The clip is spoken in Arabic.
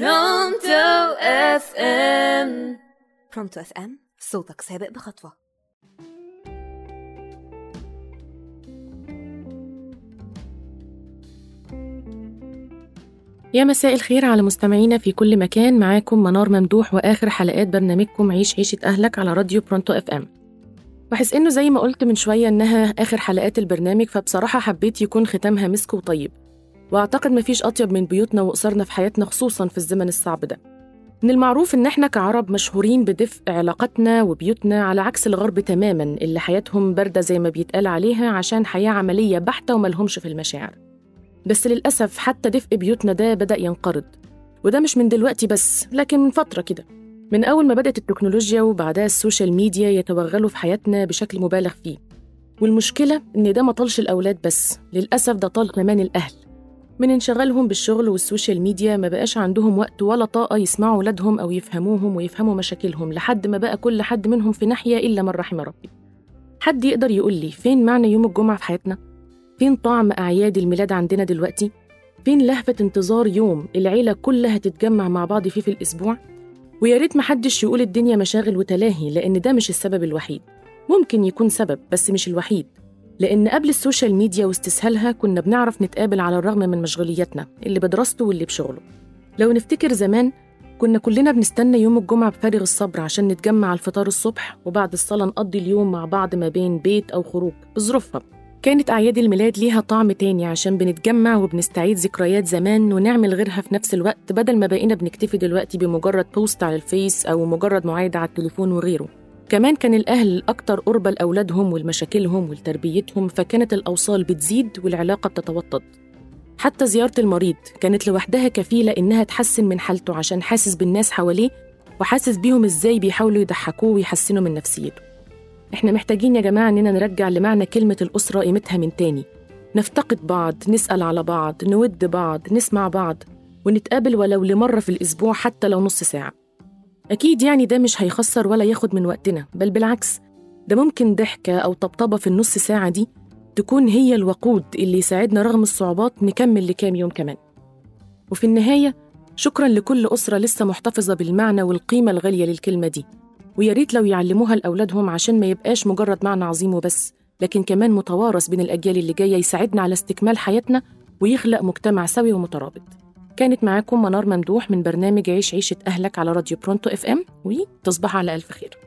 برونتو أف إم. برونتو أف إم صوتك سابق بخطوة. يا مساء الخير على مستمعينا في كل مكان. معاكم منار ممدوح وآخر حلقات برنامجكم عيش عيشة أهلك على راديو برونتو أف إم. بحس إنه زي ما قلت من شوية إنها آخر حلقات البرنامج فبصراحة حبيت يكون ختامها مسك وطيب. وأعتقد مفيش أطيب من بيوتنا وأسرنا في حياتنا خصوصا في الزمن الصعب ده. من المعروف إن إحنا كعرب مشهورين بدفء علاقتنا وبيوتنا على عكس الغرب تماما اللي حياتهم باردة زي ما بيتقال عليها عشان حياة عملية بحتة وملهمش في المشاعر. بس للأسف حتى دفء بيوتنا ده بدأ ينقرض. وده مش من دلوقتي بس لكن من فترة كده. من أول ما بدأت التكنولوجيا وبعدها السوشيال ميديا يتوغلوا في حياتنا بشكل مبالغ فيه. والمشكلة إن ده ما طالش الأولاد بس للأسف ده طال كمان الأهل. من انشغالهم بالشغل والسوشيال ميديا ما بقاش عندهم وقت ولا طاقة يسمعوا ولادهم أو يفهموهم ويفهموا مشاكلهم لحد ما بقى كل حد منهم في ناحية إلا من رحم ربي حد يقدر يقول لي فين معنى يوم الجمعة في حياتنا؟ فين طعم أعياد الميلاد عندنا دلوقتي؟ فين لهفة انتظار يوم العيلة كلها تتجمع مع بعض فيه في الأسبوع؟ ويا ريت محدش يقول الدنيا مشاغل وتلاهي لأن ده مش السبب الوحيد ممكن يكون سبب بس مش الوحيد لأن قبل السوشيال ميديا واستسهالها كنا بنعرف نتقابل على الرغم من مشغولياتنا اللي بدراسته واللي بشغله. لو نفتكر زمان كنا كلنا بنستنى يوم الجمعة بفارغ الصبر عشان نتجمع على الفطار الصبح وبعد الصلاة نقضي اليوم مع بعض ما بين بيت أو خروج. بظروفها كانت أعياد الميلاد ليها طعم تاني عشان بنتجمع وبنستعيد ذكريات زمان ونعمل غيرها في نفس الوقت بدل ما بقينا بنكتفي دلوقتي بمجرد post على الفيس أو مجرد معايدة على التليفون وغيره. كمان كان الأهل أكتر قربة لأولادهم ولمشاكلهم ولتربيتهم فكانت الأوصال بتزيد والعلاقة بتتوطد. حتى زيارة المريض كانت لوحدها كفيلة إنها تحسن من حالته عشان حاسس بالناس حواليه وحاسس بيهم إزاي بيحاولوا يضحكوه ويحسنوا من نفسيته. إحنا محتاجين يا جماعة إننا نرجع لمعنى كلمة الأسرة قيمتها من تاني. نفتقد بعض نسأل على بعض نود بعض نسمع بعض ونتقابل ولو لمرة في الأسبوع حتى لو نص ساعة. أكيد يعني ده مش هيخسر ولا ياخد من وقتنا بل بالعكس ده ممكن ضحكة أو طبطبة في النص ساعة دي تكون هي الوقود اللي يساعدنا رغم الصعوبات نكمل لكام يوم كمان. وفي النهاية شكرا لكل أسرة لسه محتفظة بالمعنى والقيمة الغالية للكلمة دي. ويا ريت لو يعلموها لأولادهم عشان ما يبقاش مجرد معنى عظيم وبس لكن كمان متوارث بين الأجيال اللي جاية يساعدنا على استكمال حياتنا ويخلق مجتمع سوي ومترابط. كانت معاكم منار ممدوح من برنامج عيش عيشة أهلك على راديو برونتو إف إم وتصبح على ألف خير.